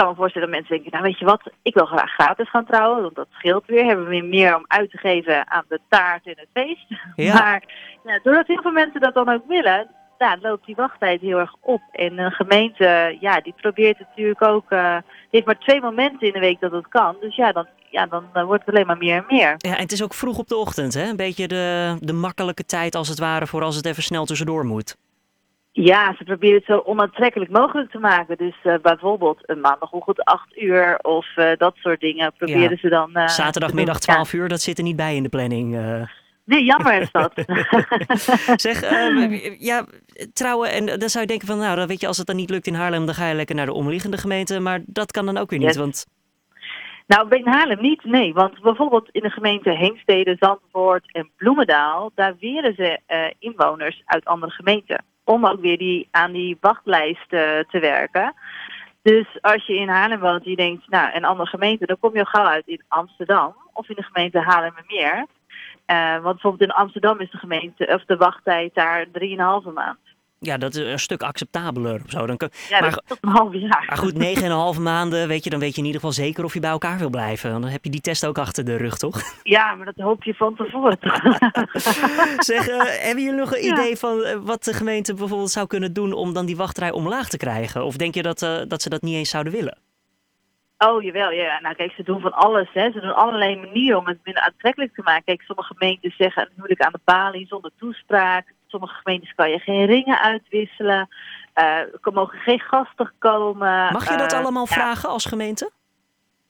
kan me voorstellen dat mensen denken, nou weet je wat, ik wil graag gratis gaan trouwen, want dat scheelt weer. Hebben we weer meer om uit te geven aan de taart en het feest. Ja. Maar ja, doordat heel veel mensen dat dan ook willen, ja, loopt die wachttijd heel erg op. En een gemeente, ja, die probeert natuurlijk ook, eh, die heeft maar twee momenten in de week dat het kan. Dus ja, dan, ja, dan wordt het alleen maar meer en meer. Ja, en het is ook vroeg op de ochtend, hè? Een beetje de, de makkelijke tijd als het ware voor als het even snel tussendoor moet. Ja, ze proberen het zo onaantrekkelijk mogelijk te maken. Dus eh, bijvoorbeeld een maandagochtend 8 uur of eh, dat soort dingen proberen Ja. ze dan. eh, Zaterdagmiddag te doen. 12 uur, dat zit er niet bij in de planning. Nee, jammer is dat. Zeg, ja, trouwen en dan zou je denken van, nou, dan weet je, als het dan niet lukt in Haarlem, dan ga je lekker naar de omliggende gemeente. Maar dat kan dan ook weer niet, Yes. want nou, bij Haarlem niet, nee. Want bijvoorbeeld in de gemeente Heemstede, Zandvoort en Bloemendaal, daar weren ze inwoners uit andere gemeenten. Om ook weer die, aan die wachtlijst eh, te werken. Dus als je in Haarlem woont en je denkt, nou, een andere gemeente, dan kom je al gauw uit in Amsterdam of in de gemeente Haarlemmermeer. Eh want bijvoorbeeld in Amsterdam is de gemeente, of de wachttijd daar 3,5 maand. Ja, dat is een stuk acceptabeler of zo. Dan kan, Ja, Maar dat is tot een half jaar. maar goed, negen en een halve maanden, weet je, dan weet je in ieder geval zeker of je bij elkaar wil blijven. Dan heb je die test ook achter de rug, toch? Ja, maar dat hoop je van tevoren? Zeg, eh, hebben jullie nog een Ja. idee van eh, wat de gemeente bijvoorbeeld zou kunnen doen om dan die wachtrij omlaag te krijgen? Of denk je dat, eh, dat ze dat niet eens zouden willen? Oh, jawel. Ja. Nou, kijk, ze doen van alles. Hè. Ze doen allerlei manieren om het minder aantrekkelijk te maken. Kijk, sommige gemeentes zeggen een huwelijk aan de balie zonder toespraak. Sommige gemeentes kan je geen ringen uitwisselen. Eh, er mogen geen gasten komen. Mag je dat Eh, allemaal ja, vragen als gemeente?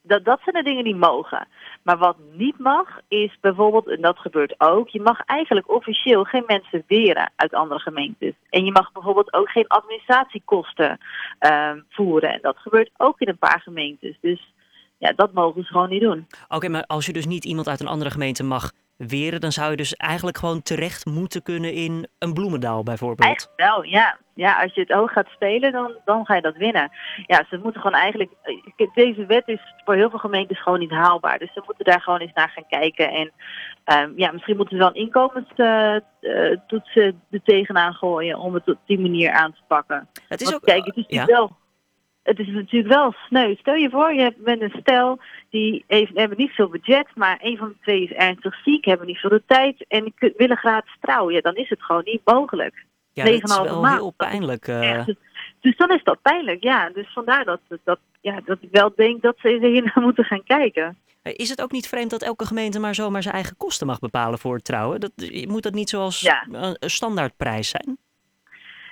dat, dat zijn de dingen die mogen. Maar wat niet mag, is bijvoorbeeld, en dat gebeurt ook, je mag eigenlijk officieel geen mensen weren uit andere gemeentes. En je mag bijvoorbeeld ook geen administratiekosten ehm, voeren. En dat gebeurt ook in een paar gemeentes. Dus ja, dat mogen ze gewoon niet doen. Oké, maar als je dus niet iemand uit een andere gemeente mag weren, dan zou je dus eigenlijk gewoon terecht moeten kunnen in een bloemendaal bijvoorbeeld. Eigenlijk wel, ja. Ja, als je het hoog gaat spelen, dan, dan ga je dat winnen. Ja, ze moeten gewoon eigenlijk... eh, Deze wet is voor heel veel gemeentes gewoon niet haalbaar. Dus ze moeten daar gewoon eens naar gaan kijken. En ehm, ja, misschien moeten ze wel een inkomenstoets er tegenaan gooien... om het op die manier aan te pakken. Het is Want ook, kijk, het is ja? wel... Het is natuurlijk wel sneu. Stel je voor, je hebt- bent een stel die heeft, hebben niet veel budget, maar een van de twee is ernstig ziek, hebben niet veel de tijd en willen gratis trouwen. Ja, dan is het gewoon niet mogelijk. ja, dat is 9,5 wel maand. heel pijnlijk. eh. Dus, dus dan is dat pijnlijk, ja. Dus vandaar dat, dat, ja, dat ik wel denk dat ze hier naar moeten gaan kijken. Is het ook niet vreemd dat elke gemeente maar zomaar zijn eigen kosten mag bepalen voor het trouwen? Dat, moet dat niet zoals Ja. een standaardprijs zijn?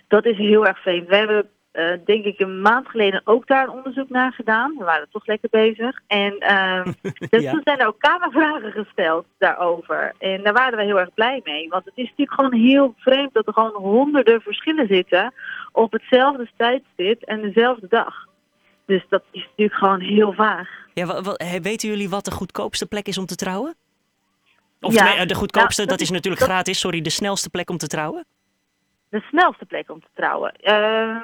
Dat is heel erg vreemd. We hebben eh, denk ik een maand geleden ook daar een onderzoek naar gedaan. We waren toch lekker bezig. En ehm, dus Ja. toen zijn er ook kamervragen gesteld daarover. En daar waren we heel erg blij mee. Want het is natuurlijk gewoon heel vreemd dat er gewoon honderden verschillen zitten op hetzelfde tijdstip en dezelfde dag. Dus dat is natuurlijk gewoon heel vaag. Ja, weten jullie wat de goedkoopste plek is om te trouwen? Of Ja. nee, eh, de goedkoopste, Nou, dat, dat is natuurlijk dat- gratis. Sorry, de snelste plek om te trouwen? De snelste plek om te trouwen. Ehm,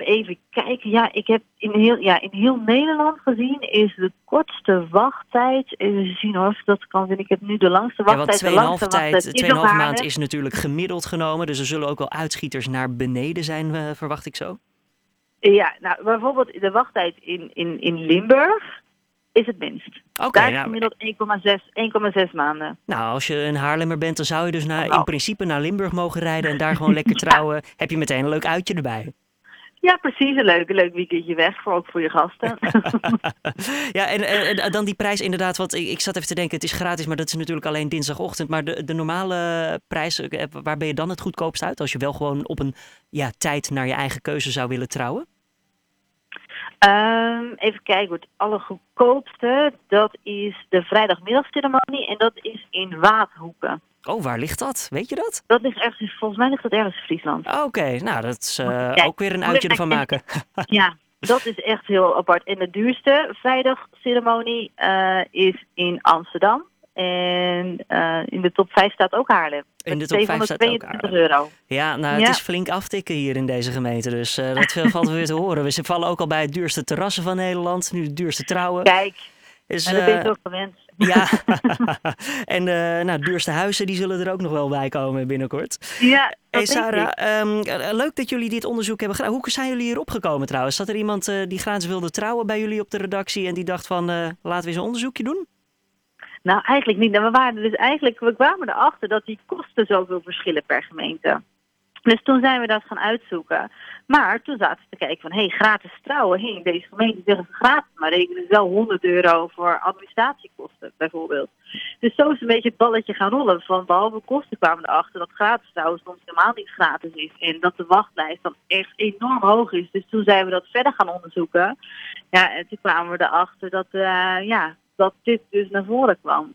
even kijken. Ja, ik heb in heel, ja, in heel Nederland gezien is de kortste wachttijd. Even zien of dat kan. Ik heb nu de langste Ja, wachttijd. want de langste 2,5 tijd, wachttijd is 2,5 op Haarlem. maand is natuurlijk gemiddeld genomen. Dus er zullen ook wel uitschieters naar beneden zijn, eh, verwacht ik zo. Ja, nou bijvoorbeeld de wachttijd in, in, in Limburg is het minst. Oké, Daar is nou, gemiddeld 1,6 1,6 maanden. nou, als je een Haarlemmer bent, dan zou je dus naar, in Nou. principe naar Limburg mogen rijden en daar gewoon lekker trouwen. Heb je meteen een leuk uitje erbij. Ja, precies. Een leuk, leuk weekendje weg, voor, ook voor je gasten. Ja, en, en, en dan die prijs inderdaad, want ik, ik zat even te denken, het is gratis, maar dat is natuurlijk alleen dinsdagochtend. Maar de, de normale prijs, eh, waar ben je dan het goedkoopst uit? Als je wel gewoon op een ja, tijd naar je eigen keuze zou willen trouwen? Ehm, even kijken, het allergoedkoopste, dat is de vrijdagmiddagceremonie en dat is in Waadhoeken. Oh, waar ligt dat? Weet je dat? Dat ligt ergens, volgens mij ligt dat ergens in Friesland. Oké, nou dat is eh, ook weer een uitje ervan maken. Ja, dat is echt heel apart. En de duurste vrijdagceremonie eh, is in Amsterdam. En eh, in de top 5 staat ook Haarlem. In de top 5 staat ook 222 euro. Ja, nou het Ja. is flink aftikken hier in deze gemeente, dus dat valt weer te horen. We vallen ook al bij het duurste terrassen van Nederland, nu de duurste trouwen. Kijk, Dus, en dat ben je toch gewend. Ja, en uh, nou, duurste huizen die zullen er ook nog wel bij komen binnenkort. Ja, Hey Sarah, um, leuk dat jullie dit onderzoek hebben gedaan. Hoe zijn jullie hierop gekomen trouwens? Zat er iemand uh, die graag wilde trouwen bij jullie op de redactie en die dacht van uh, laten we eens een onderzoekje doen? Nou, eigenlijk niet. Nou, we waren dus eigenlijk, we kwamen erachter dat die kosten zoveel verschillen per gemeente. Dus toen zijn we dat gaan uitzoeken. Maar toen zaten ze te kijken van, hé, hey, gratis trouwen. Hey, deze gemeente zeggen ze gratis, maar rekenen ze wel 100 euro voor administratiekosten bijvoorbeeld. Dus zo is een beetje het balletje gaan rollen. Van behalve kosten kwamen erachter dat gratis trouwen soms helemaal niet gratis is. En dat de wachtlijst dan echt enorm hoog is. Dus toen zijn we dat verder gaan onderzoeken. Ja, en toen kwamen we erachter dat, uh, ja, dat dit dus naar voren kwam.